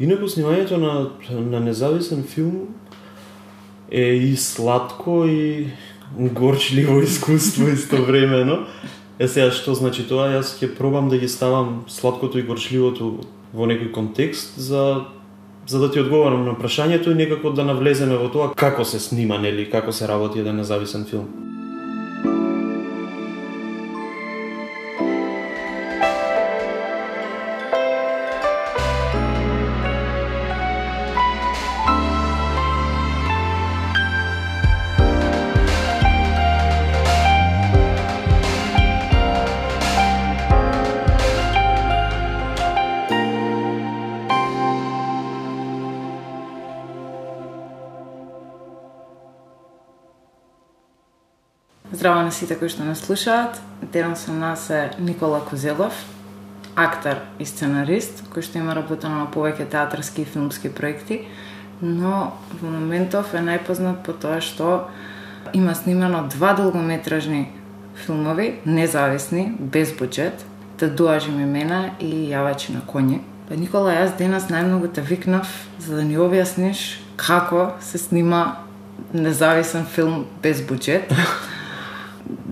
Инаку снимањето на, на независен филм е и сладко и горчливо искуство истовремено. Е сега што значи тоа, јас ќе пробам да ги ставам сладкото и горчливото во некој контекст за за да ти одговорам на прашањето и некако да навлеземе во тоа како се снима, нели, како се работи еден независен филм. Сите кои што не слушаат. Денес со нас е Никола Козелов, актер и сценарист, кој што има работено на повеќе театарски и филмски проекти, но во моментов е најпознат по тоа што има снимано два долгометражни филмови, независни, без буџет, да дуажим имена и јавачи на коњи. Па Никола, јас денес најмногу те викнав за да ни објасниш како се снима независен филм без буџет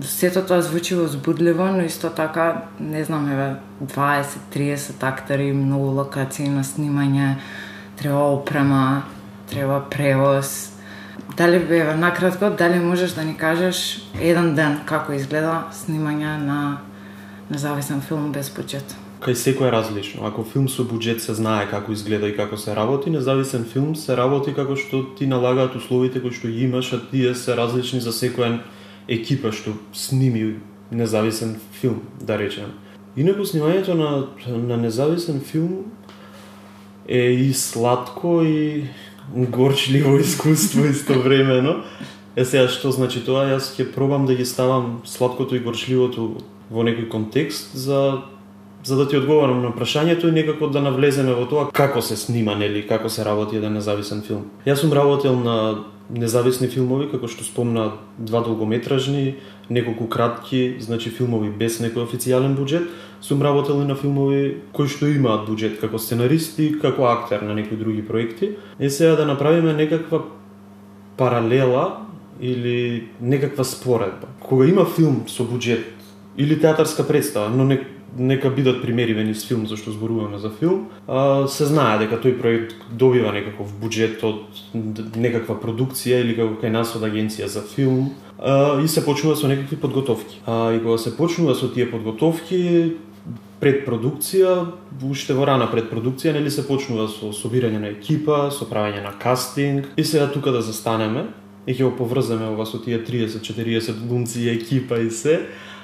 сето тоа звучи возбудливо, но исто така, не знам, еве, 20-30 актери, многу локации на снимање, треба опрема, треба превоз. Дали, еве, накратко, дали можеш да ни кажеш еден ден како изгледа снимање на независен филм без буџет? Кај секој е различно. Ако филм со буџет се знае како изгледа и како се работи, независен филм се работи како што ти налагаат условите кои што имаш, а тие се различни за секој екипа што сними независен филм, да речем. Инаку снимањето на, на независен филм е и сладко и горчливо искуство истовремено. Е сега што значи тоа, јас ќе пробам да ги ставам сладкото и горчливото во некој контекст за за да ти одговорам на прашањето и некако да навлеземе во тоа како се снима, нели, како се работи еден независен филм. Јас сум работел на независни филмови, како што спомна два долгометражни, неколку кратки, значи филмови без некој официјален буџет, сум работел и на филмови кои што имаат буџет како сценарист и како актер на некои други проекти. е сега да направиме некаква паралела или некаква споредба. Кога има филм со буџет или театарска представа, но не нека бидат примеривени с филм, зашто зборуваме за филм, а, се знае дека тој проект добива некаков буџет од некаква продукција или како кај нас од агенција за филм а, и се почнува со некакви подготовки. А, и кога се почнува со тие подготовки, пред продукција, уште во рана пред продукција, нели се почнува со собирање на екипа, со правење на кастинг и сега тука да застанеме и ќе го поврземе ова со тие 30-40 глумци и екипа и се.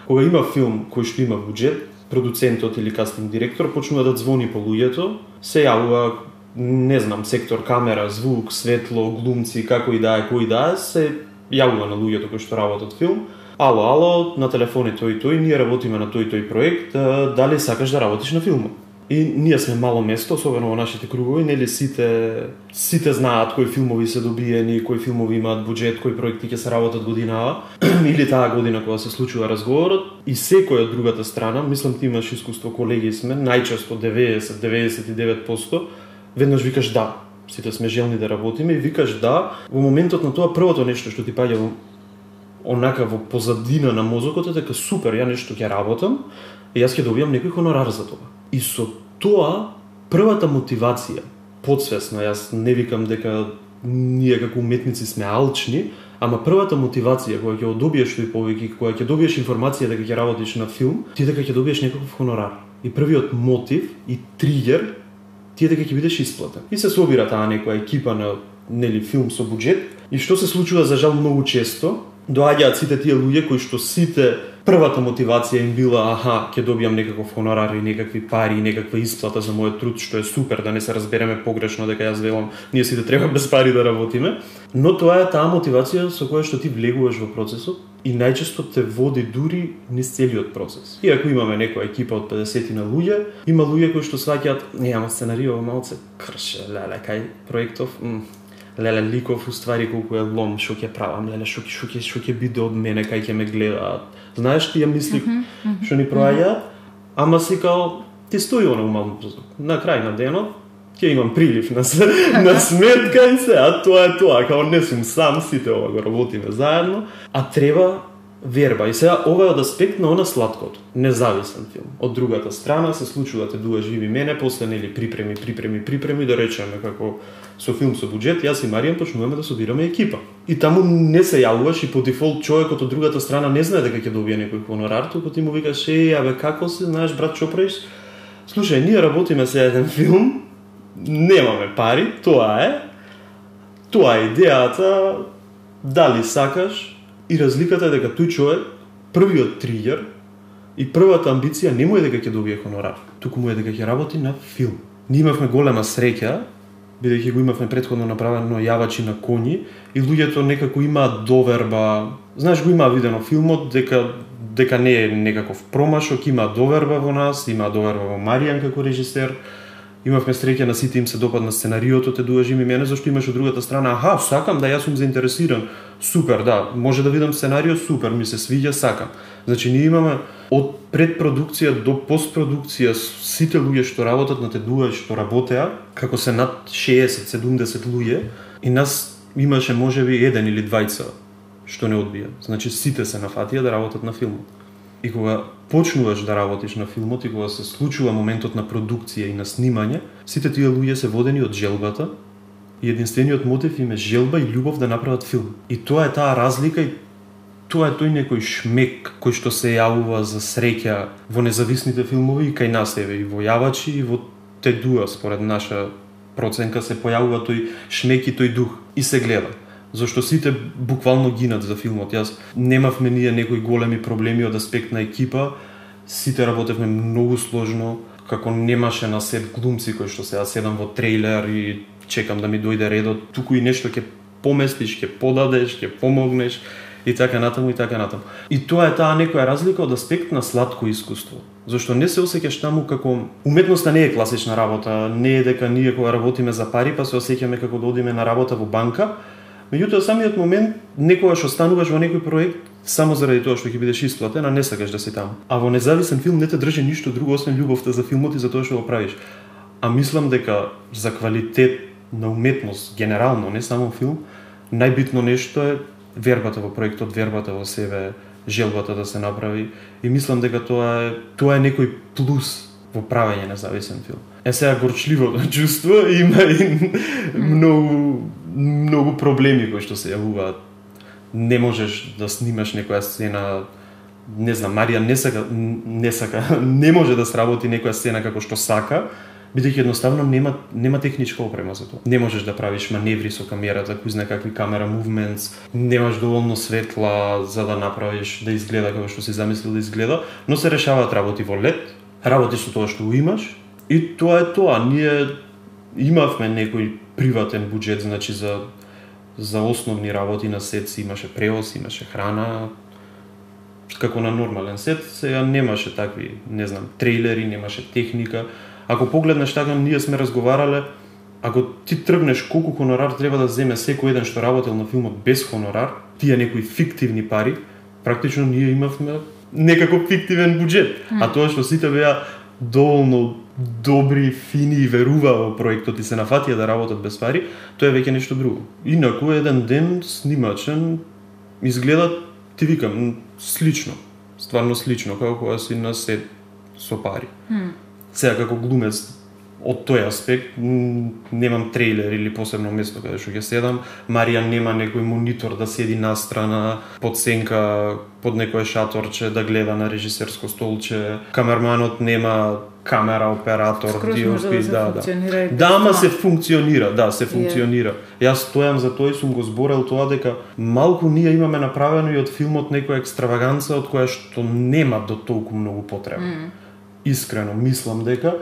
Кога има филм кој што има буџет, продуцентот или кастинг директор почнува да звони по луѓето, се јавува не знам, сектор камера, звук, светло, глумци, како и да е, кој да е, се јавува на луѓето кои што работат филм. Ало, ало, на телефони тој и тој, ние работиме на тој и тој проект, дали сакаш да работиш на филмот? И ние сме мало место, особено во нашите кругови, нели сите сите знаат кои филмови се добиени, кои филмови имаат буџет, кои проекти ќе се работат годинава или таа година кога се случува разговорот и секој од другата страна, мислам ти имаш искуство, колеги сме, најчесто 90-99% веднаш викаш да. Сите сме желни да работиме и викаш да, во моментот на тоа првото нешто што ти паѓа во онака во позадина на мозокот е дека супер, ја нешто ќе работам и јас ќе добијам некој хонорар за тоа. И со тоа, првата мотивација, подсвесно, јас не викам дека ние како уметници сме алчни, ама првата мотивација кога ќе добиеш тој повеќе, кога ќе добиеш информација дека ќе работиш на филм, ти дека ќе добиеш некаков хонорар. И првиот мотив и тригер ти е дека ќе бидеш исплатен. И се собира таа некоја екипа на нели филм со буџет и што се случува за жал многу често, доаѓаат сите тие луѓе кои што сите првата мотивација им била аха, ќе добијам некаков хонорар и некакви пари и некаква исплата за мојот труд, што е супер, да не се разбереме погрешно дека јас велам ние сите треба без пари да работиме, но тоа е таа мотивација со која што ти влегуваш во процесот и најчесто те води дури низ целиот процес. И ако имаме некоја екипа од 50 на луѓе, има луѓе кои што сваќаат, не, ама сценарио малце крше, леле, кај проектов, леле ликов уствари колку е лом, што ќе правам, леле што што ќе што ќе биде од мене кај ќе ме гледаат. Знаеш тие мисли mm -hmm. што ни проаѓаат, ама си као ти стои она умално На крај на денот ќе имам прилив на, на сметка и се, а тоа е тоа, као не сум сам, сите ова го работиме заедно, а треба верба. И сега ова е од аспект на она сладкото, независен филм. Од другата страна се случува да те дуа живи мене, после нели припреми, припреми, припреми, да речеме како со филм со буџет, јас и Маријан почнуваме да собираме екипа. И таму не се јавуваш и по дефолт човекот од другата страна не знае дека ќе добие некој хонорар, туку ти му викаш, е, абе, како се, знаеш, брат, што правиш? Слушај, ние работиме се еден филм, немаме пари, тоа е. Тоа е идејата, дали сакаш, и разликата е дека тој човек, првиот тригер и првата амбиција не му е дека ќе добие хонорар, туку му е дека ќе работи на филм. Ние имавме голема среќа, бидејќи го имавме предходно направено јавачи на коњи и луѓето некако имаат доверба, знаеш го имаа видено филмот дека дека не е некаков промашок, има доверба во нас, има доверба во Маријан како режисер, имавме среќа на сите им се допадна сценариото, те дуажи ми мене, зашто имаш од другата страна, аха, сакам да јас сум заинтересиран. Супер, да, може да видам сценарио, супер, ми се свиѓа, сакам. Значи ние имаме од предпродукција до постпродукција сите луѓе што работат на те дуа што работеа, како се над 60-70 луѓе, и нас имаше можеби еден или двајца што не одбија. Значи сите се нафатија да работат на филмот. И кога почнуваш да работиш на филмот и кога се случува моментот на продукција и на снимање, сите тие луѓе се водени од желбата и единствениот мотив им е желба и љубов да направат филм. И тоа е таа разлика и тоа е тој некој шмек кој што се јавува за среќа во независните филмови и кај нас еве и во јавачи и во те дуа според наша проценка се појавува тој шмек и тој дух и се гледа зашто сите буквално гинат за филмот. Јас немавме ние некои големи проблеми од аспект на екипа, сите работевме многу сложно, како немаше на сет глумци кои што сега седам во трейлер и чекам да ми дојде редот, туку и нешто ќе поместиш, ќе подадеш, ќе помогнеш и така натаму и така натаму. И тоа е таа некоја разлика од аспект на сладко искуство. Зашто не се осеќаш таму како уметноста не е класична работа, не е дека ние кога работиме за пари па се осеќаме како да одиме на работа во банка, Меѓутоа, самиот момент, некогаш остануваш во некој проект само заради тоа што ќе бидеш исплатен, а не сакаш да си таму. А во независен филм не те држи ништо друго освен љубовта за филмот и за тоа што го правиш. А мислам дека за квалитет на уметност, генерално, не само филм, најбитно нешто е вербата во проектот, вербата во себе, желбата да се направи и мислам дека тоа е тоа е некој плюс во правење независен филм. Е сега горчливото чувство има и многу многу проблеми кои што се јавуваат. Не можеш да снимаш некоја сцена не знам, Марија не сака, не сака, не може да сработи некоја сцена како што сака, бидејќи едноставно нема нема техничка опрема за тоа. Не можеш да правиш маневри со камерата, кој знае какви камера movements, немаш доволно светла за да направиш да изгледа како што си замислил да изгледа, но се решаваат работи во лед, работиш со тоа што имаш и тоа е тоа. Ние имавме некои приватен буџет, значи за за основни работи на сет си имаше превоз, имаше храна, како на нормален сет, сега немаше такви, не знам, трейлери, немаше техника. Ако погледнеш така, ние сме разговарале, ако ти тргнеш колку хонорар треба да земе секој еден што работел на филмот без хонорар, тие некои фиктивни пари, практично ние имавме некако фиктивен буџет. А тоа што сите беа доволно добри, фини и верува во проектот и се нафатија да работат без пари, тоа е веќе нешто друго. Инаку еден ден снимачен изгледа, ти викам, слично. Стварно слично, како кога си на сет со пари. Mm. Сега како глумец од тој аспект немам трейлер или посебно место каде што ќе седам. Марија нема некој монитор да седи настрана под сенка под некој шаторче да гледа на режисерско столче. Камерманот нема камера оператор, Скроз DOP, да да, да. без Да, ама се функционира, да, се функционира. Јас стојам за тоа и сум го зборел тоа дека малку ние имаме направено и од филмот некоја екстраваганца од која што нема до толку многу потреба. Mm. Искрено мислам дека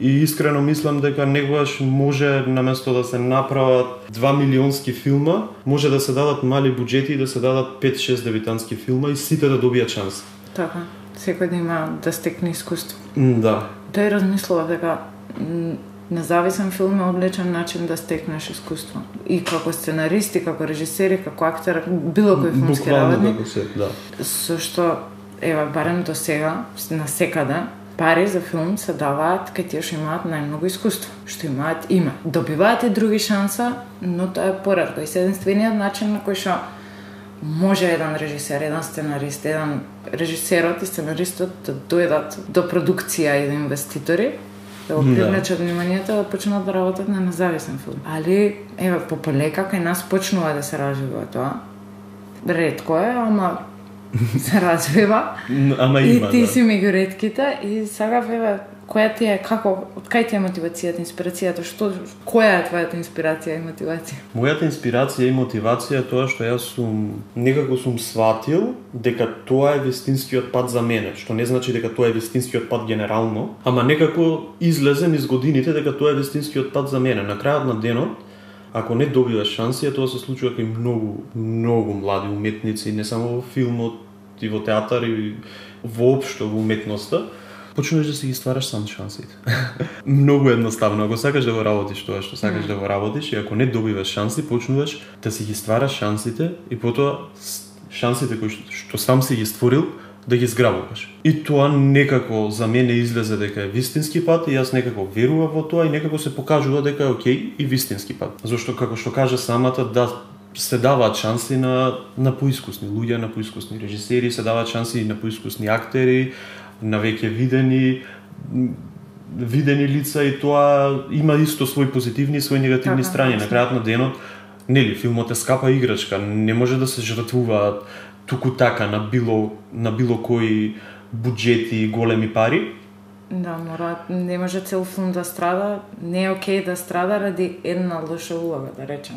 и искрено мислам дека некогаш може наместо да се направат 2 милионски филма, може да се дадат мали буџети и да се дадат 5-6 дебитантски филма и сите да добијат шанс. Така. Секој да има да стекне искуство. Да. Тој размислува дека независен филм е одличен начин да стекнеш искуство. И како сценарист, и како режисер, и како актер, било кој филмски работник. да. со што ева барем до сега на секаде пари за филм се даваат кај тие што имаат најмногу искуство, што имаат име. Добиваат и други шанса, но тоа е поредко. И единствениот начин на кој што може еден режисер, еден сценарист, еден режисерот и сценаристот да дојдат до продукција и до инвеститори, да го привлечат вниманието да почнат да работат на независен филм. Али, еве, по полека кај нас почнува да се развива тоа. Редко е, ама се развива. Ама и има, ти да. си меѓу редките и сега еве која ти е како од кај ти е мотивацијата, инспирацијата, што која е твојата инспирација и мотивација? Мојата инспирација и мотивација е тоа што јас сум некако сум сватил дека тоа е вистинскиот пат за мене, што не значи дека тоа е вистинскиот пат генерално, ама некако излезен из годините дека тоа е вистинскиот пат за мене. На крајот на денот, ако не добиваш шанси, тоа се случува кај многу, многу млади уметници, не само во филмот, и во театар, и воопшто во уметноста, почнуваш да си ги ствараш сам шансите. Многу едноставно. Ако сакаш да го работиш тоа што сакаш да го работиш и ако не добиваш шанси, почнуваш да си ги ствараш шансите и потоа шансите кои што, што сам си ги створил да ги зграбуваш. И тоа некако за мене излезе дека е вистински пат и јас некако верував во тоа и некако се покажува дека е окей и вистински пат. Зошто како што кажа самата да се даваат шанси на на поискусни луѓе, на поискусни режисери, се даваат шанси на поискусни актери, на веќе видени видени лица и тоа има исто свои позитивни и свои негативни Така, страни. На крајот на денот, нели, филмот е скапа играчка, не може да се жртвуваат туку така на било на било кои буџети и големи пари. Да, мора, не може цел филм да страда, не е окей да страда ради една лоша улога, да речем.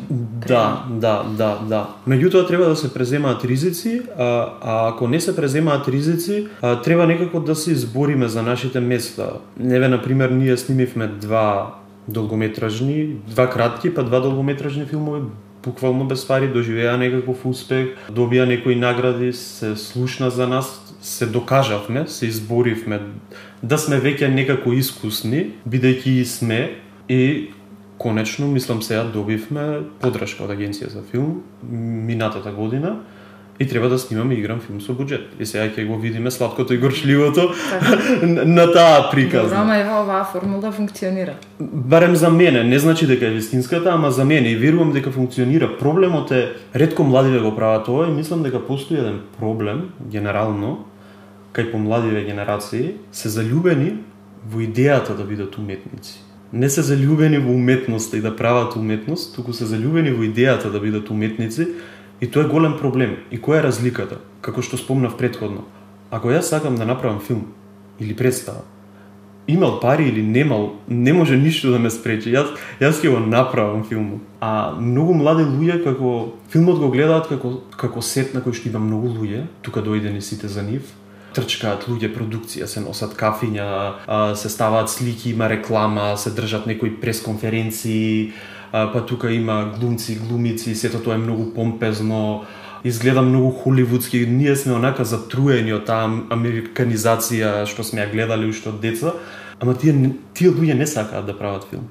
Да, да, да, да. Меѓутоа треба да се преземаат ризици, а, а ако не се преземаат ризици, а, треба некако да се избориме за нашите места. Неве, на пример, ние снимивме два долгометражни, два кратки, па два долгометражни филмови буквално без пари, доживеа некаков успех, добија некои награди, се слушна за нас, се докажавме, се изборивме да сме веќе некако искусни, бидејќи и сме, и конечно, мислам сега добивме подршка од агенција за филм минатата година и треба да снимаме и играм филм со буџет. И сега ќе го видиме сладкото и горчливото на на таа Добро, приказна. ама ево оваа формула функционира. Барем за мене, не значи дека е вистинската, ама за мене и верувам дека функционира. Проблемот е ретко младиве го прават тоа и мислам дека постои еден проблем генерално кај помладиве генерации се заљубени во идејата да бидат уметници. Не се заљубени во уметноста и да прават уметност, туку се заљубени во идејата да бидат уметници и тоа е голем проблем. И која е разликата? Како што спомнав предходно. Ако јас сакам да направам филм или представа, имал пари или немал, не може ништо да ме спречи. Јас јас ќе го направам филмот. А многу млади луѓе како филмот го гледаат како како сет на кој што има многу луѓе, тука дојдени сите за нив. Трчкаат луѓе продукција, се носат кафиња, се ставаат слики, има реклама, се држат некои пресконференции, па тука има глумци, глумици, сето тоа е многу помпезно, изгледа многу холивудски. Ние сме онака затруени од таа американизација што сме ја гледали уште од деца, ама тие тие луѓе не сакаат да прават филм.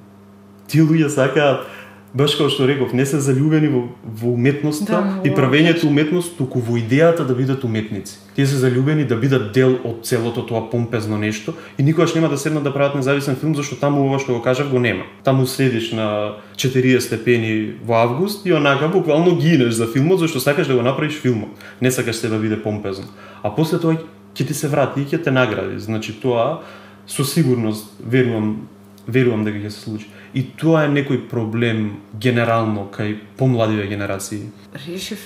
Тие луѓе сакаат баш како што реков, не се заљубени во, во уметноста Да, и правењето уметност, туку во идејата да бидат уметници. Тие се заљубени да бидат дел од целото тоа помпезно нешто и никогаш нема да седнат да прават независен филм зашто таму ова што го кажав го нема. Таму седиш на 40 степени во август и онака буквално гинеш за филмот зашто сакаш да го направиш филмот. Не сакаш се да биде помпезно. А после тоа ќе ти се врати и ќе те награди. Значи тоа со сигурност верувам верувам дека ќе се случи. И тоа е некој проблем генерално кај помладиве генерации. Решив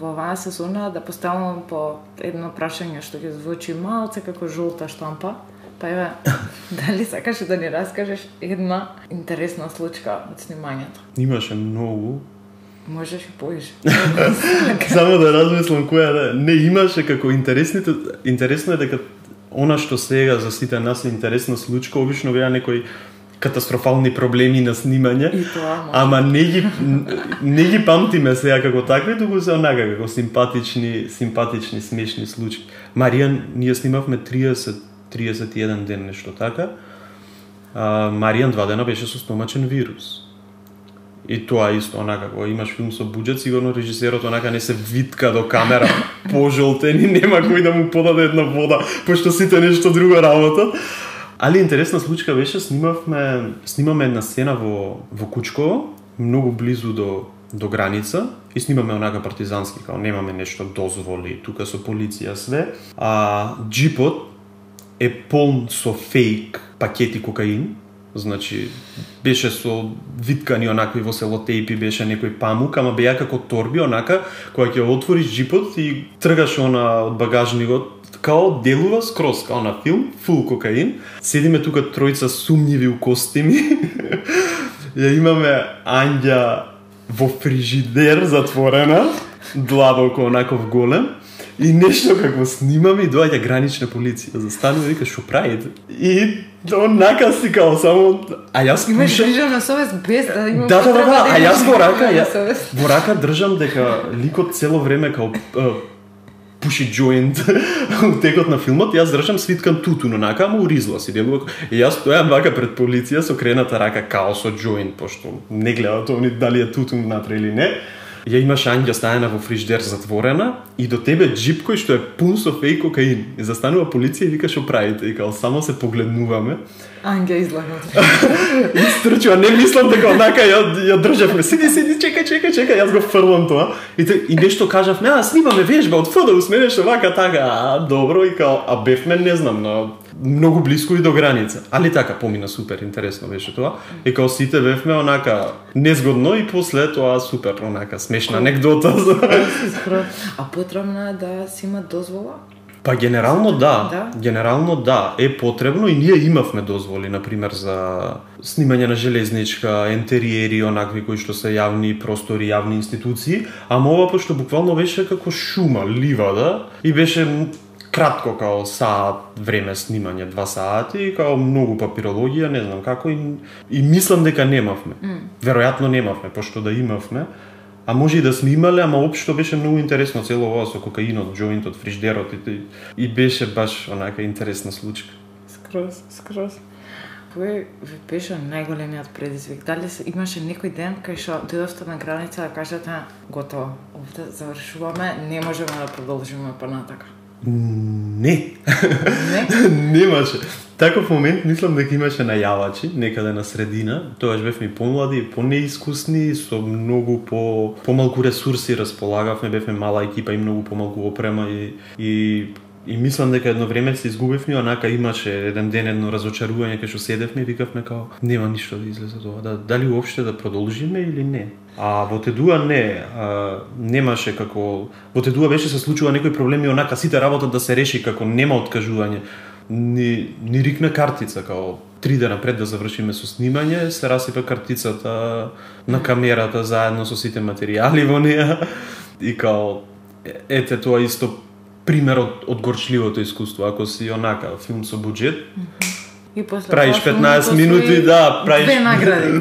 во оваа сезона да поставам по едно прашање што ќе звучи малце како жолта штампа. Па еве, дали сакаш да ни раскажеш една интересна случка од снимањето? Имаше многу. Можеш и поиш. Само да размислам која да е. Не имаше како интересните интересно е дека она што сега за сите нас е интересна случка, обично беа некои катастрофални проблеми на снимање. И тоа може. Ама не ги не ги памтиме сега како такви, туку се онака како симпатични, симпатични, смешни случаи. Маријан, ние снимавме 30 31 ден нешто така. А, Маријан два дена беше со стомачен вирус. И тоа исто, онака, кога имаш филм со буџет, сигурно режисерот онака не се витка до камера пожолтен и нема кој да му подаде една вода, пошто сите нешто друго работа. Али интересна случка беше, снимавме, снимаме една сцена во, во Кучково, многу близу до до граница и снимаме онака партизански, као немаме нешто дозволи, тука со полиција све. А джипот е полн со фейк пакети кокаин, Значи, беше со виткани онакви во селотейпи, беше некој памук, ама беа како торби, онака, која ќе отвориш джипот и тргаш она од багажникот, као делува скроз, као на филм, фул кокаин. Седиме тука тројца сумњиви у костими. Ја имаме Анѓа во фрижидер затворена, длабоко онаков голем. И нешто како снимаме и доаѓа гранична полиција. Застанува и вика што правите? И онака си као само а јас Имаш грижа на совест без да има Да, да, да, да, а јас во рака, ја, во рака држам дека ликот цело време као пуши джоинт у текот на филмот, јас држам свиткан тутун, онака, ама уризла си делува. И јас стојам вака пред полиција со крената рака као со джоинт, пошто не гледаат они дали е тутун внатре или не ја имаш Ангја стаена во фриждер затворена и до тебе джип кој што е пун со фейк кокаин. И застанува полиција и вика што правите? И као само се погледнуваме. Ангја излага. Истрчува, не мислам дека онака ја, ја државме. Сиди, сиди, чекај, чекај, чекај, јас го фрлам тоа. И, те, и нешто кажавме, а, снимаме вежба од ФДУ, сме нешто вака, така, а, добро, и као, а бевме, не знам, на многу близко и до граница. Али така помина супер интересно беше тоа. И као сите бевме онака незгодно и после тоа супер онака смешна анекдота. а потребно е да си има дозвола? Па генерално да. Да? Генерално да, е потребно и ние имавме дозволи, на пример за снимање на железничка, ентериери, онакви кои што се јавни простори, јавни институции, ама ова пошто буквално беше како шума, ливада и беше кратко као саат време снимање, два сати, и као многу папирологија, не знам како и, и мислам дека немавме. Mm. Веројатно немавме, пошто да имавме. А може и да сме имале, ама општо беше многу интересно цело ова со кокаинот, джоинтот, фриждерот и, и беше баш онака интересна случка. Скроз, скроз. Кој ви беше најголемиот предизвик? Дали се, имаше некој ден кај што дојдовте на граница да кажете готово, овде завршуваме, не можеме да продолжиме понатака? Не. Не? Немаше. Таков момент мислам дека имаше најавачи некаде на средина. Тоаш бевме помлади, понеискусни, со многу по помалку ресурси располагавме, бевме мала екипа и многу помалку опрема и и И мислам дека едно време се изгубивме, онака имаше еден ден едно разочарување кај што седевме и викавме као нема ништо да излезе од ова, да, дали уопште да продолжиме или не. А во Тедуа не, а, немаше како во Тедуа беше се случува некои проблеми онака сите работат да се реши како нема откажување. Ни, ни рикна картица као три дена пред да завршиме со снимање, се расипа картицата на камерата заедно со сите материјали во неа и као ете тоа исто пример од, од горчливото искуство. Ако си онака филм со буџет, И после правиш тоа филмот 15 освои минути, да, правиш Две награди.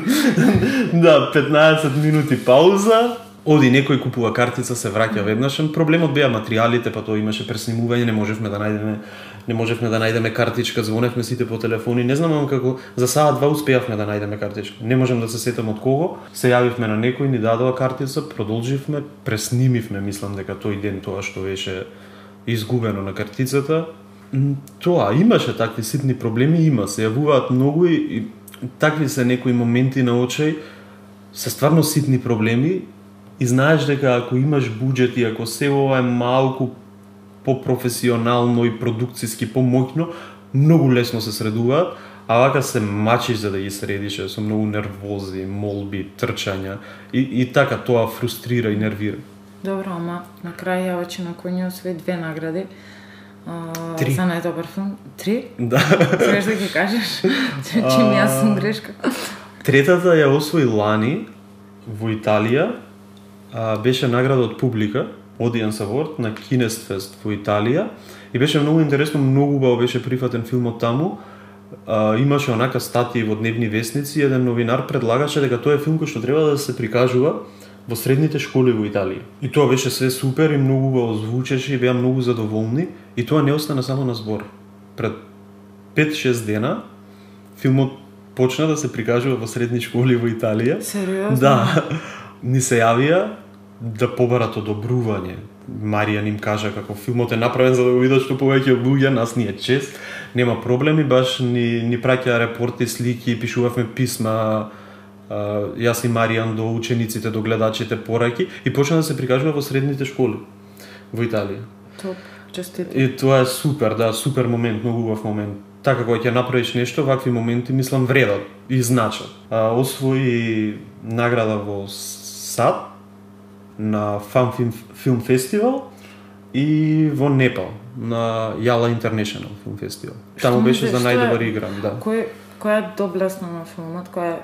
да, 15 минути пауза, оди некој купува картица, се враќа веднаш. Проблемот беа материјалите, па тоа имаше преснимување, не можевме да најдеме не можевме да најдеме картичка, звоневме сите по телефони, не знам како за саат два успеавме да најдеме картичка. Не можам да се сетам од кого. Се јавивме на некој, ни дадоа картица, продолживме, преснимивме, мислам дека тој ден тоа што беше изгубено на картицата. Тоа, имаше такви ситни проблеми, има, се јавуваат многу и, и такви се некои моменти на очај, се стварно ситни проблеми и знаеш дека ако имаш буџет и ако се ова е малку попрофесионално и продукциски помоќно, многу лесно се средуваат, а вака се мачиш за да ги средиш, со многу нервози, молби, трчања и, и така тоа фрустрира и нервира. Добро, ама на крај јавачи на коњи освои две награди. Три. За најдобар филм. Три? Да. Сакаш да ги кажеш? Че Чим јас сум грешка. Третата ја освои лани во Италија, а, беше награда од публика, Audience Award на Кинестфест во Италија и беше многу интересно, многу убаво беше прифатен филмот таму. А, имаше онака статии во дневни вестници, еден новинар предлагаше дека тоа е филм кој што треба да се прикажува во средните школи во Италија. И тоа беше се супер и многу убаво звучеше и беа многу задоволни и тоа не остана само на збор. Пред 5-6 дена филмот почна да се прикажува во средни школи во Италија. Сериозно? Да. Ни се јавија да побарат одобрување. Марија им кажа како филмот е направен за да го видат што повеќе луѓе, нас ни е чест, нема проблеми, баш ни, ни праќа репорти, слики, пишувавме писма, јас и Маријан до учениците, до гледачите пораки и почна да се прикажува во средните школи во Италија. Топ. Честито. И тоа е супер, да, супер момент, многу убав момент. Така кога ќе направиш нешто, вакви моменти мислам вредат и значат. А, освои награда во САД на Фан Филм, Фестивал и во Непал на Јала Интернешнл Филм Фестивал. Таму беше за најдобар игран, да. Кој која е доблесна на филмот, која е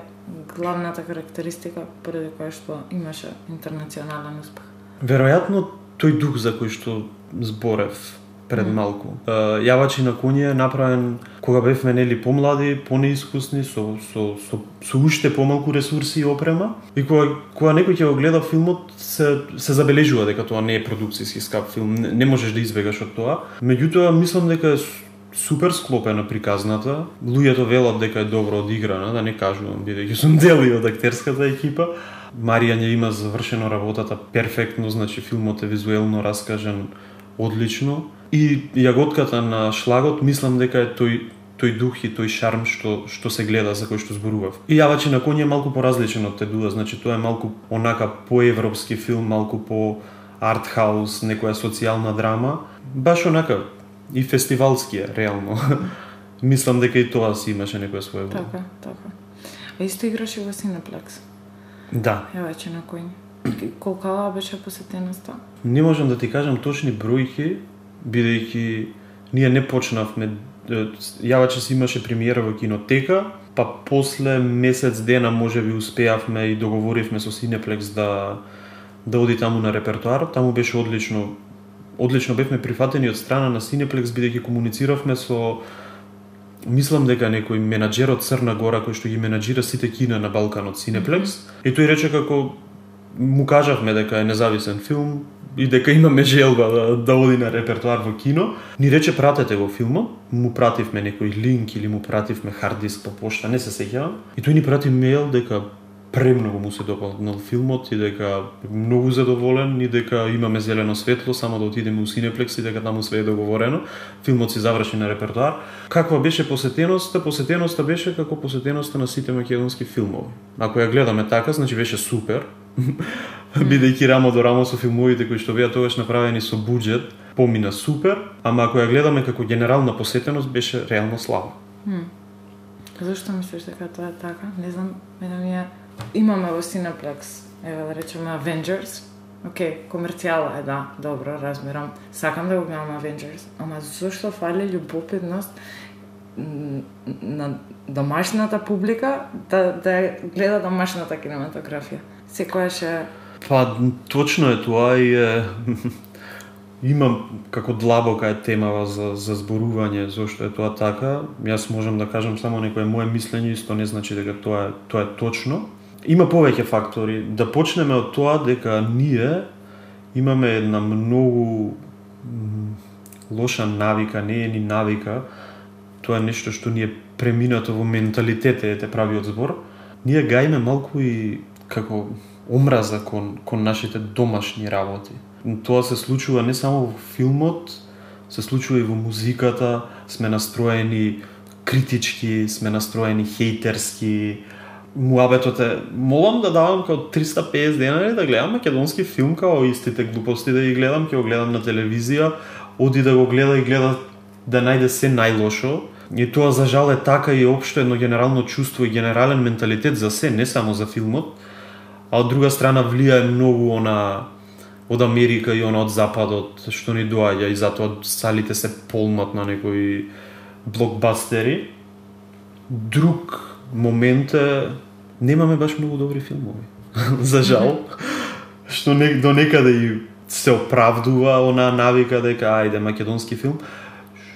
главната карактеристика поради која што имаше интернационален успех? Веројатно тој дух за кој што зборев пред малку. Јавачи на куње е направен кога бевме нели помлади, понеискусни, со, со, со, со уште помалку ресурси и опрема. И кога, кога некој ќе го гледа филмот, се, се забележува дека тоа не е продукцијски скап филм, не, не можеш да избегаш од тоа. Меѓутоа, мислам дека е супер склопена приказната. Луѓето велат дека е добро одиграна, да не кажувам, бидејќи сум дел од актерската екипа. Маријан ја има завршено работата перфектно, значи филмот е визуелно раскажен одлично. И јаготката на шлагот мислам дека е тој тој дух и тој шарм што што се гледа за кој што зборував. И јавачи на коњ е малку поразличен од Тедуа, значи тоа е малку онака поевропски филм, малку по артхаус, некоја социјална драма, баш онака и фестивалски е реално. Мислам дека и тоа си имаше некоја своја. Така, така. А исто играше во Синеплекс. Да, Ја вече на кој. Колкава беше посетеноста? не можам да ти кажам точни бројки, бидејќи ние не почнавме јаваче си имаше премиера во кинотека, па после месец дена може би успеавме и договоривме со Cineplex да да оди таму на репертоар, таму беше одлично одлично бевме прифатени од страна на Cineplex бидејќи комунициравме со мислам дека некој менаџер од Црна Гора кој што ги менаџира сите кина на Балканот Cineplex и тој рече како му кажавме дека е независен филм и дека имаме желба да, да оди на репертоар во кино. Ни рече пратете го филмот, му пративме некој линк или му пративме хард диск по пошта, не се сеќавам. И тој ни прати мејл дека премногу му се допаднал филмот и дека многу задоволен и дека имаме зелено светло само да отидеме у Cineplex и дека таму све е договорено. Филмот си заврши на репертоар. Каква беше посетеноста? Посетеноста беше како посетеноста на сите македонски филмови. Ако ја гледаме така, значи беше супер. Бидејќи рамо до рамо со филмовите кои што беа тогаш направени со буџет, помина супер, ама ако ја гледаме како генерална посетеност беше реално слаба. Зошто мислиш дека тоа е така? Не знам, мене ми е... Имаме во Cineplex, еве да речеме Avengers. Океј, комерцијала е, да, добро, разбирам. Сакам да го гледам Avengers, ама зошто фали љубопитност на домашната публика да, да гледа домашната кинематографија? Секојаш е... Па точно е тоа и е имам како длабока е темава за, за зборување зошто е тоа така. Јас можам да кажам само некое мое мислење, исто не значи дека тоа е, тоа е точно. Има повеќе фактори. Да почнеме од тоа дека ние имаме една многу лоша навика, не е ни навика, тоа е нешто што ни е преминато во менталитете, е правиот збор. Ние гајме малку и како омраза кон, кон нашите домашни работи. Тоа се случува не само во филмот, се случува и во музиката, сме настроени критички, сме настроени хејтерски, муабетот е, молам да давам као 350 денари да гледам македонски филм као истите глупости да ги гледам, ќе го гледам на телевизија, оди да го гледа и гледа да најде се најлошо. И тоа за жал е така и општо едно генерално чувство и генерален менталитет за се, не само за филмот. А од друга страна влијае многу она од Америка и она од Западот што ни доаѓа и затоа салите се полнат на некои блокбастери. Друг момент е немаме баш многу добри филмови. За жал. што не, до некаде и се оправдува онаа навика дека ајде македонски филм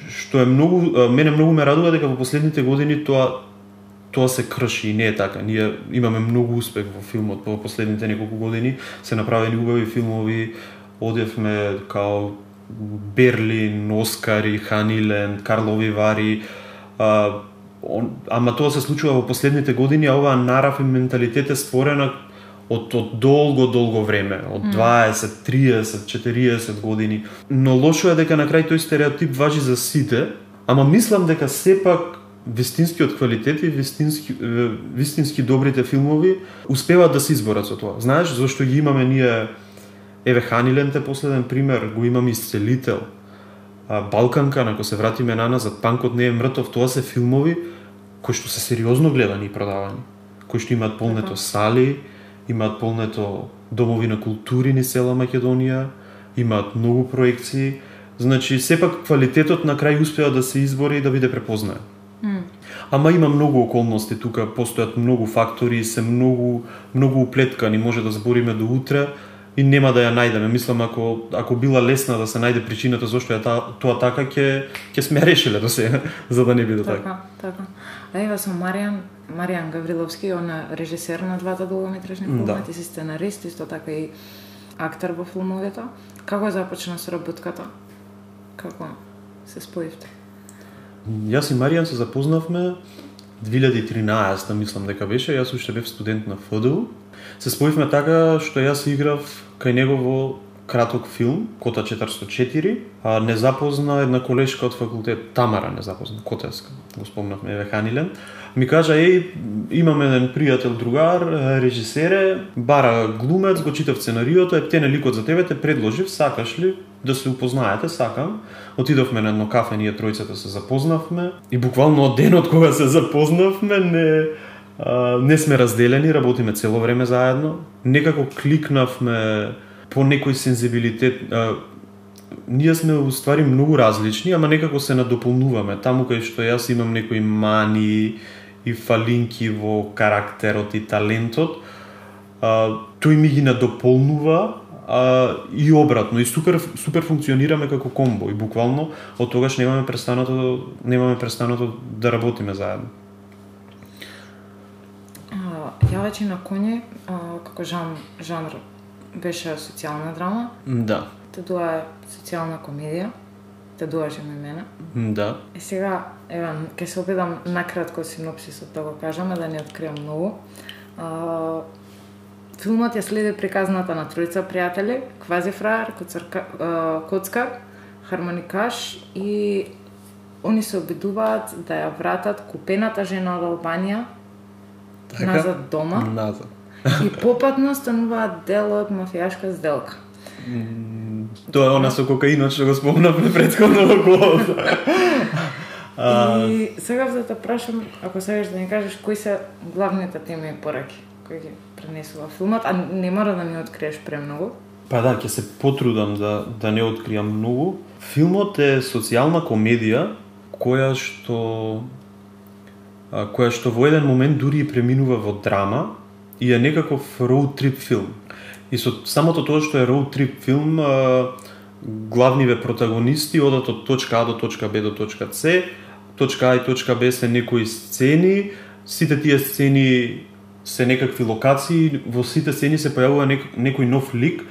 што е многу мене многу ме радува дека во последните години тоа тоа се крши и не е така. Ние имаме многу успех во филмот во последните неколку години, се направени убави филмови, одевме као Берлин, Оскари, Ханиленд, Карлови Вари, а, он, ама тоа се случува во последните години, а оваа нарав и менталитет е створена од, од долго, долго време, од 20, 30, 40 години. Но лошо е дека на крај тој стереотип важи за сите, ама мислам дека сепак вистинскиот квалитет и вистински, вистински добрите филмови успеваат да се изборат со тоа. Знаеш, зашто ги имаме ние Еве Ханилен те последен пример, го имаме Исцелител, Балканка, ако се вратиме на назад, Панкот не е мртов, тоа се филмови кои што се сериозно гледани и продавани, кои што имаат полнето така. сали, имаат полнето домови на култури ни села Македонија, имаат многу проекции, значи сепак квалитетот на крај успеа да се избори и да биде препознаен. Mm. Ама има многу околности тука, постојат многу фактори, се многу многу уплеткани, може да збориме до утре, и нема да ја најдеме. Мислам ако ако била лесна да се најде причината зашто е та, тоа така ќе ќе сме решиле до сега за да не биде така. Така, така. А ева со Маријан Маријан Гавриловски, он е режисер на двата долгометражни да. ти си сценарист, исто така и актер во филмовите. Како е започна соработката? Како се споивте? Јас и Маријан се запознавме 2013, мислам дека беше, јас уште бев студент на ФДУ Се споивме така што јас играв кај него во краток филм, Кота 404, а не запозна една колешка од факултет, Тамара не запозна, Котеска, го спомнавме, Еве Ханилен, ми кажа, еј, имаме еден пријател другар, режисере, бара глумец, го читав сценариото, е птене ликот за тебе, те предложив, сакаш ли да се упознаете, сакам. Отидовме на едно кафе, ние тројцата се запознавме и буквално од денот кога се запознавме, не не сме разделени, работиме цело време заедно. Некако кликнавме по некој сензибилитет. А, ние сме уствари многу различни, ама некако се надополнуваме. Таму кај што јас имам некои мани и фалинки во карактерот и талентот, а, тој ми ги надополнува а, и обратно и супер супер функционираме како комбо и буквално од тогаш немаме престанато немаме престанато да работиме заедно. Јавачи на коње, а, како жан, жанр беше социјална драма. Да. Те дуа е социјална комедија. Те дуаше ми мене. Да. И сега, еве, ќе се опитам накратко синопсисот да го кажам, да не откриам многу. А, филмот ја следи приказната на тројца пријатели, квазифраер, коцарка, коцкар, хармоникаш и они се обидуваат да ја вратат купената жена од Албанија така? назад дома. Назад. и попатно стануваат дел од мафијашка сделка. Тоа е она со кокаинот што го спомнавме предходно во головата. И сега за да те прашам, ако сакаш да ни кажеш кои се главните теми и пораки кои ги пренесува филмот, а не мора да ми откриеш премногу. Па да, ќе се потрудам да да не откриам многу. Филмот е социјална комедија која што која што во еден момент дури и преминува во драма и е некаков роуд трип филм. И со самото тоа што е роуд трип филм, главниве протагонисти одат од точка А до точка Б до точка С, точка А и точка Б се некои сцени, сите тие сцени се некакви локации, во сите сцени се појавува некој нов лик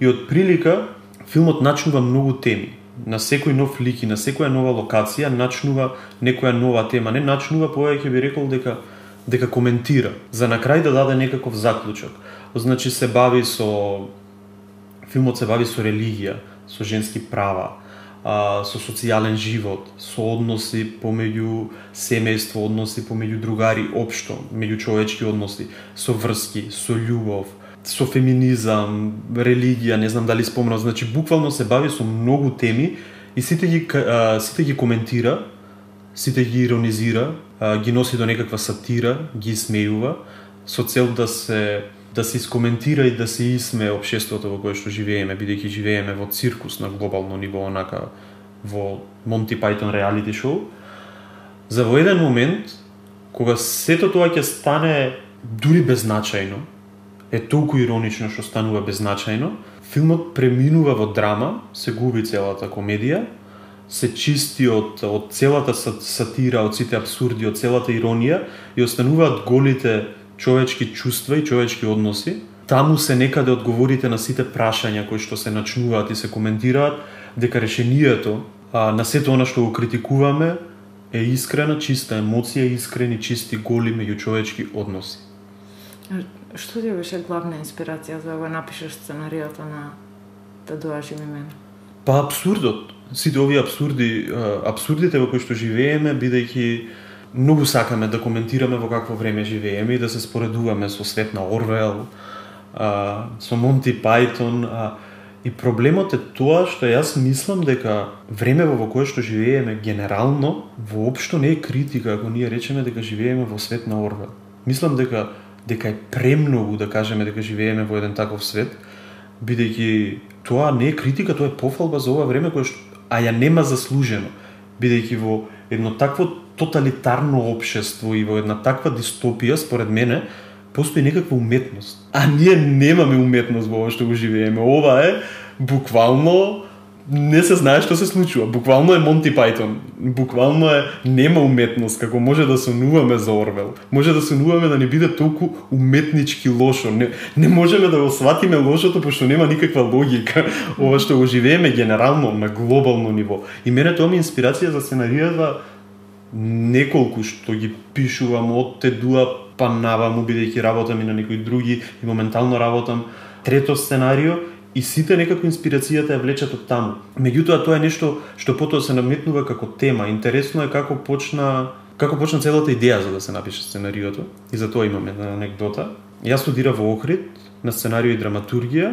и од прилика филмот начнува многу теми на секој нов лик и на секоја нова локација начнува некоја нова тема. Не начнува, повеќе би рекол дека дека коментира, за на крај да даде некаков заклучок. Значи се бави со филмот се бави со религија, со женски права, а, со социјален живот, со односи помеѓу семејство, односи помеѓу другари, општо, меѓучовечки односи, со врски, со љубов, со феминизам, религија, не знам дали спомнав, значи буквално се бави со многу теми и сите ги а, сите ги коментира, сите ги иронизира, а, ги носи до некаква сатира, ги смејува со цел да се да се искоментира и да се исме општеството во кое што живееме, бидејќи живееме во циркус на глобално ниво, онака во Монти Пајтон реалити шоу. За во еден момент, кога сето тоа ќе стане дури безначајно, е толку иронично што станува беззначајно. Филмот преминува во драма, се губи целата комедија, се чисти од, од целата сатира, од сите абсурди, од целата иронија и остануваат голите човечки чувства и човечки односи. Таму се некаде одговорите на сите прашања кои што се начнуваат и се коментираат, дека решението а, на сето она што го критикуваме е искрена, чиста емоција, искрени, чисти, голи меѓучовечки односи. Што ти беше главна инспирација за да го напишеш сценариото на Тадуа живи мене? Па абсурдот. Сите овие абсурди, абсурдите во кои што живееме, бидејќи многу сакаме да коментираме во какво време живееме и да се споредуваме со свет на Орвел, со Монти Пајтон, и проблемот е тоа што јас мислам дека време во кое што живееме генерално воопшто не е критика ако ние речеме дека живееме во свет на Орвел. Мислам дека дека е премногу да кажеме дека живееме во еден таков свет, бидејќи тоа не е критика, тоа е пофалба за ова време кое што а ја нема заслужено, бидејќи во едно такво тоталитарно општество и во една таква дистопија, според мене, постои некаква уметност. А ние немаме уметност во ова што го живееме. Ова е буквално не се знае што се случува. Буквално е Монти Пајтон. Буквално е нема уметност како може да сонуваме за Орвел. Може да сонуваме да не биде толку уметнички лошо. Не, не можеме да го сватиме лошото пошто нема никаква логика. Ова што го живееме генерално на глобално ниво. И мене тоа ми инспирација за сценаријата неколку што ги пишувам од Тедуа па наваму бидејќи работам и на некои други и моментално работам трето сценарио и сите некако инспирацијата ја влечат од таму. Меѓутоа тоа е нешто што потоа се наметнува како тема. Интересно е како почна како почна целата идеја за да се напише сценариото и за тоа имаме една анекдота. Јас студирав во Охрид на сценарио и драматургија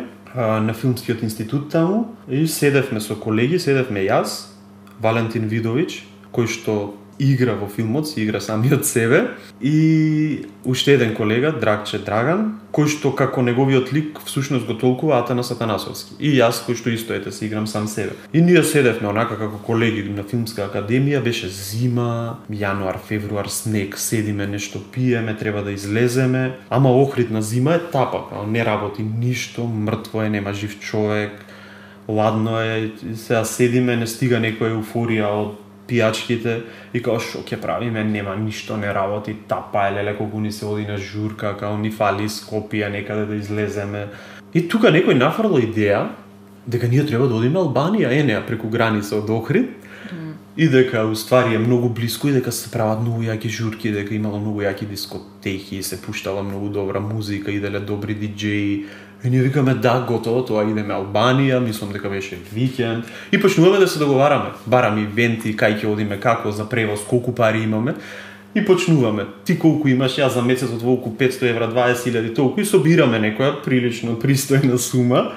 на филмскиот институт таму и седевме со колеги, седевме јас, Валентин Видович, кој што игра во филмот, си игра самиот себе и уште еден колега, Драгче Драган, кој што како неговиот лик всушност го толкува Атанас Атанасовски. И јас кој што исто ете си играм сам себе. И ние седевме онака како колеги на филмска академија, беше зима, јануар, февруар, снег, седиме нешто пиеме, треба да излеземе, ама охридна зима е тапа, не работи ништо, мртво е, нема жив човек, ладно е, сега седиме, не стига некоја еуфорија од пијачките и као што ќе правиме, нема ништо не работи, тапа е леле колку ни се оди на журка, као ни фали Скопија некаде да излеземе. И тука некој нафрла идеја дека ние треба да одиме Албанија, е неа преку граница од Охрид, mm. и дека уствари е многу блиско и дека се прават многу јаки журки, дека имало многу јаки дискотеки, се пуштала многу добра музика, иделе добри диџеи, И ние викаме да, готово, тоа идеме Албанија, мислам дека беше викенд. И почнуваме да се договараме. Бараме ивенти, кај ќе одиме, како за превоз, колку пари имаме. И почнуваме. Ти колку имаш, јас за месецот волку 500 евра, 20.000, толку и собираме некоја прилично пристојна сума.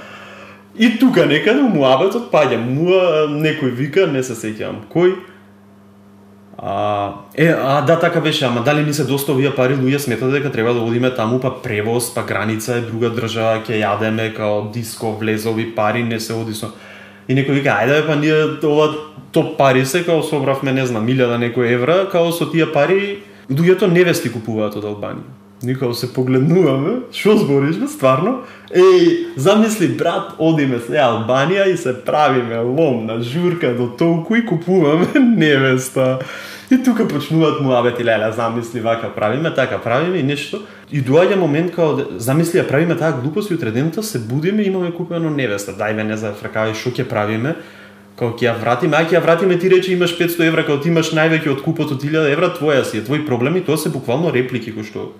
И тука некаде муабетот паѓа. Муа некој вика, не се сеќавам кој, А, е, а да, така беше, ама дали ни се доста овие пари, луѓе сметате дека треба да одиме таму, па превоз, па граница е друга држава, ќе јадеме као диско, влезови пари, не се оди со... И некој вика, ајде па ние ова топ пари се, као собравме, не знам, милјада некој евра, као со тие пари, луѓето невести купуваат од Албанија. Никао се погледнуваме, што збориш, стварно? Еј, замисли, брат, одиме се Албанија и се правиме лом на журка до толку и купуваме невеста. И тука почнуваат му абети леле, замисли вака правиме, така правиме и нешто. И доаѓа момент као замисли ја правиме таа глупост и утре дента се будиме и имаме купено невеста. Дајме не за фракави што ќе правиме. Као ќе ја вратиме, а ќе ја вратиме ти рече имаш 500 евра, као ти имаш највеќе од купот од 1000 евра, твоја си е, твој проблем и тоа се буквално реплики кои што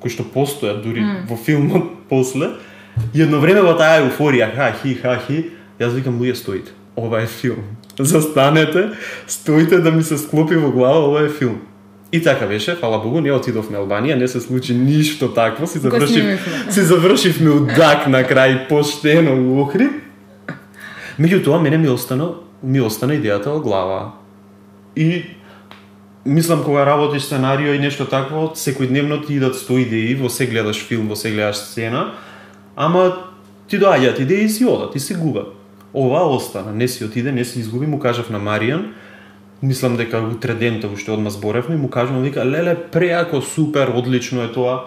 кои што постојат дури mm. во филмот после. И едно време во таа еуфорија, ха хи ха хи, јас викам луѓе стоите. Ова е филм. Застанете, стоите да ми се склопи во глава, ова е филм. И така беше, фала Богу, не отидовме Албанија, не се случи ништо такво, си завршив, си завршивме удак на крај поштено у Охрид. Меѓутоа, мене ми остана, ми остана идејата во глава. И мислам кога работиш сценарио и нешто такво, секојдневно ти идат 100 идеи, во се гледаш филм, во се гледаш сцена, ама ти доаѓаат идеи и си одат, и се губат. Ова остана, не си отиде, не си изгуби, му кажав на Маријан, мислам дека утре дента уште одма зборевме, му кажувам, вика, леле, преако, супер, одлично е тоа.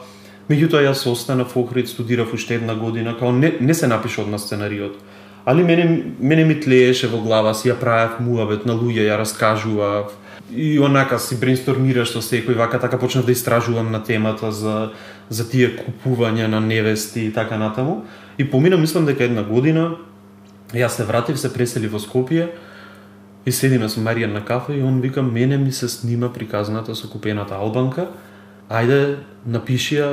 Меѓутоа јас останав во Охрид, студирав уште една година, као не, не се напиша одма сценариот. Али мене, мене ми тлееше во глава, си ја правев муавет на луѓе, ја раскажував, и онака си брейнстормираш со секој вака така почнав да истражувам на темата за за тие купувања на невести и така натаму. И помина мислам дека една година јас се вратив, се пресели во Скопје И седиме со Маријан на кафе и он вика, мене ми се снима приказната со купената албанка, ајде напиши ја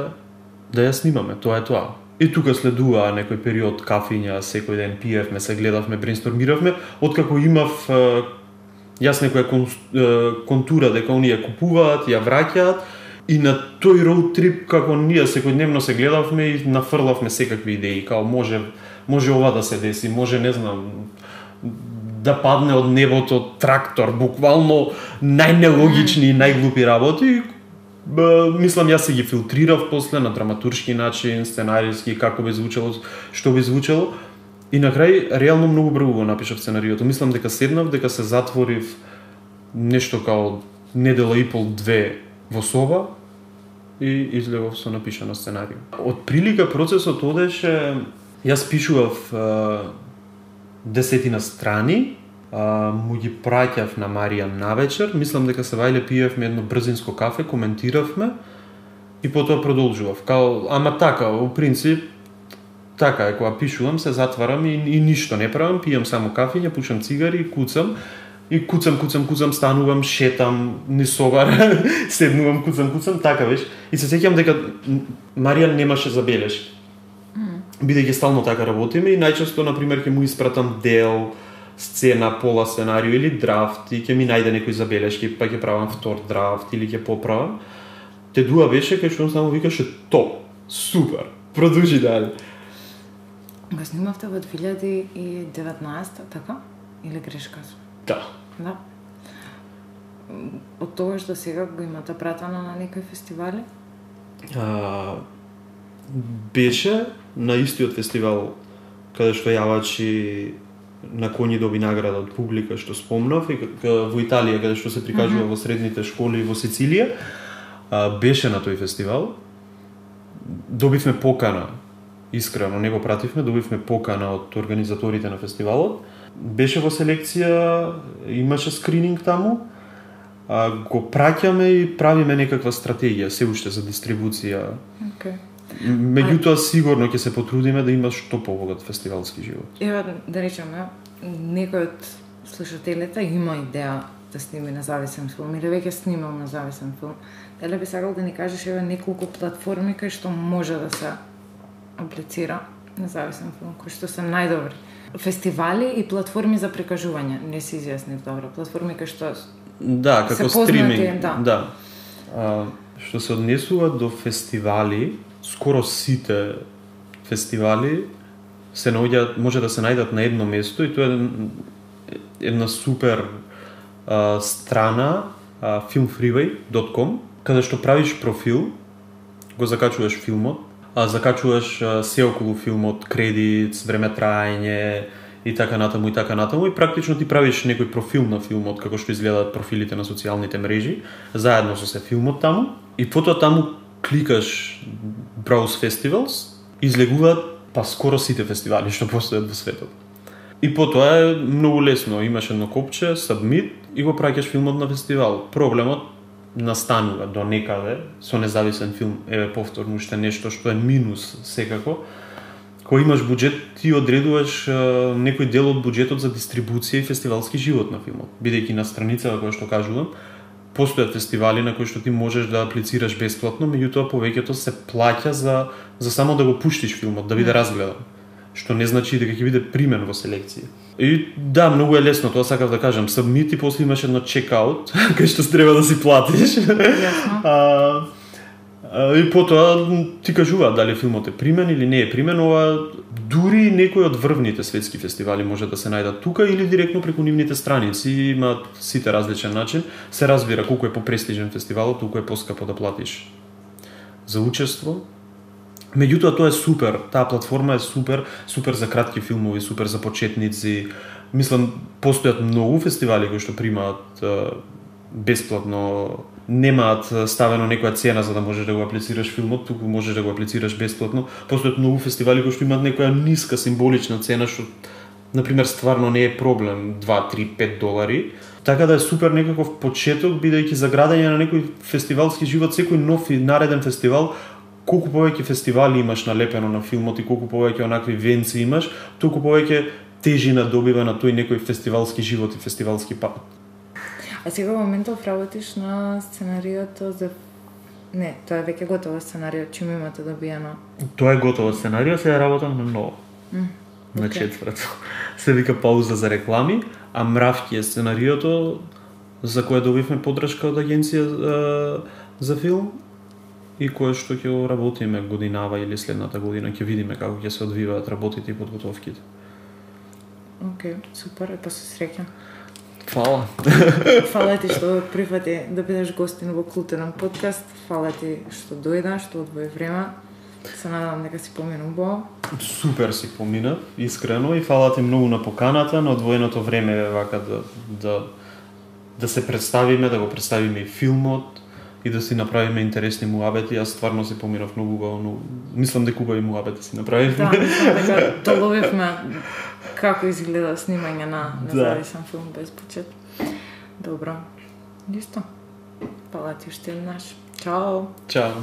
да ја снимаме, тоа е тоа. И тука следува некој период кафиња, секој ден пиевме, се гледавме, брейнстормиравме, откако имав јас некоја контура дека оние купуваат, ја враќаат, и на тој роуд трип како ние секојдневно се гледавме и нафрлавме секакви идеи, као може може ова да се деси, може не знам да падне од небото трактор, буквално најнелогични и најглупи работи, мислам јас се ги филтрирав после на драматуршки начин, сценариски, како би звучело, што би звучело. И на крај реално многу брзо го напишав сценариото. Мислам дека седнав, дека се затворив нешто као недела и пол две во соба и излегов со напишано сценарио. Од прилика процесот одеше Јас пишував десетина страни, а, му ги праќав на Маријан навечер, мислам дека се вајле пиевме едно брзинско кафе, коментиравме и потоа продолжував. Као, ама така, во принцип, така е, кога пишувам, се затварам и, и ништо не правам, пијам само кафење, пушам цигари и куцам, и куцам, куцам, куцам, станувам, шетам, ни совар, седнувам, куцам, куцам, така веш. И се сеќам дека Маријан немаше забелешки бидејќи стално така работиме и најчесто на пример ќе му испратам дел сцена, пола сценарио или драфт и ќе ми најде некои забелешки, па ќе правам втор драфт или ќе поправам. Те дуа беше кај што он само викаше топ, супер, продолжи дали. Го снимавте во 2019, така? Или грешка? Да. Да. Од тоа што сега го имате пратено на некои фестивали? А, беше на истиот фестивал каде што јавачи на коњи доби награда од публика што спомнав и во Италија каде што се прикажува mm -hmm. во средните школи во Сицилија а, беше на тој фестивал добивме покана искрено не го пративме добивме покана од организаторите на фестивалот беше во селекција имаше скрининг таму а, го праќаме и правиме некаква стратегија се уште за дистрибуција okay. Меѓутоа сигурно ќе се потрудиме да има што побогат фестивалски живот. Ева да речеме, некој од слушателите има идеја да сними независен филм или веќе снимал независен филм. Дали би сакал да ни кажеш еве неколку платформи кај што може да се аплицира независен филм, кои што се најдобри? Фестивали и платформи за прикажување, не се изјаснив добро. Платформи кои што Да, како стриминг. Да. да. А, што се однесува до фестивали, скоро сите фестивали се наоѓаат, може да се најдат на едно место и тоа е една супер а, страна а, filmfreeway.com каде што правиш профил, го закачуваш филмот, а закачуваш а, се околу филмот, кредит, време траење и така натаму и така натаму и практично ти правиш некој профил на филмот како што изгледаат профилите на социјалните мрежи, заедно со се филмот таму и потоа таму кликаш Browse Festivals, излегуваат па скоро сите фестивали што постојат во светот. И потоа е многу лесно, имаш едно копче, submit и го праќаш филмот на фестивал. Проблемот настанува до некаде со независен филм, еве повторно уште нешто што е минус секако. кој имаш буџет, ти одредуваш е, некој дел од буџетот за дистрибуција и фестивалски живот на филмот. Бидејќи на страницава која што кажувам, постојат фестивали на кои што ти можеш да аплицираш бесплатно, меѓутоа повеќето се плаќа за за само да го пуштиш филмот, да биде разгледан. Што не значи дека ќе биде примен во селекција. И да, многу е лесно, тоа сакав да кажам. Submit и после имаш едно чекаут, кај што треба да си платиш. а, И потоа ти кажуваат дали филмот е примен или не е примен, ова дури некои од врвните светски фестивали може да се најдат тука или директно преку нивните страници, имаат сите различен начин. Се разбира колку е попрестижен фестивалот, толку е поскапо да платиш за учество. Меѓутоа тоа е супер, таа платформа е супер, супер за кратки филмови, супер за почетници. Мислам постојат многу фестивали кои што примаат бесплатно немаат ставено некоја цена за да можеш да го аплицираш филмот, туку можеш да го аплицираш бесплатно. Постојат многу фестивали кои што имаат некоја ниска символична цена што на пример стварно не е проблем 2, 3, 5 долари. Така да е супер некаков почеток бидејќи за градење на некој фестивалски живот, секој нов и нареден фестивал колку повеќе фестивали имаш налепено на филмот и колку повеќе онакви венци имаш, толку повеќе тежина добива на тој некој фестивалски живот и фестивалски пат. А сега во моментов работиш на сценариото за Не, тоа е веќе готово сценарио, чим имате добиено. Тоа е готово сценарио, сега работам на ново. Mm, На окей. четврто. Се вика пауза за реклами, а Мравки е сценариото за кое добивме подршка од агенција е, за филм и кое што ќе го работиме годинава или следната година ќе видиме како ќе се одвиваат работите и подготовките. Океј, супер, е па се среќа. Фала. Фала ти што прифати да бидеш гостин во културен подкаст. Фала ти што дојда, што одвои време. Се надевам дека си помина убаво. Супер си помина, искрено и фала ти многу на поканата, на одвоеното време вака да да да се представиме, да го представиме и филмот и да си направиме интересни муабети. Јас стварно си поминав многу убаво, но мислам дека убави муабети си направивме. Да, мислам дека доловивме како изгледа снимање на Да. независен филм без буџет. Добро. Исто. Фала ти уште еднаш. Чао. Чао.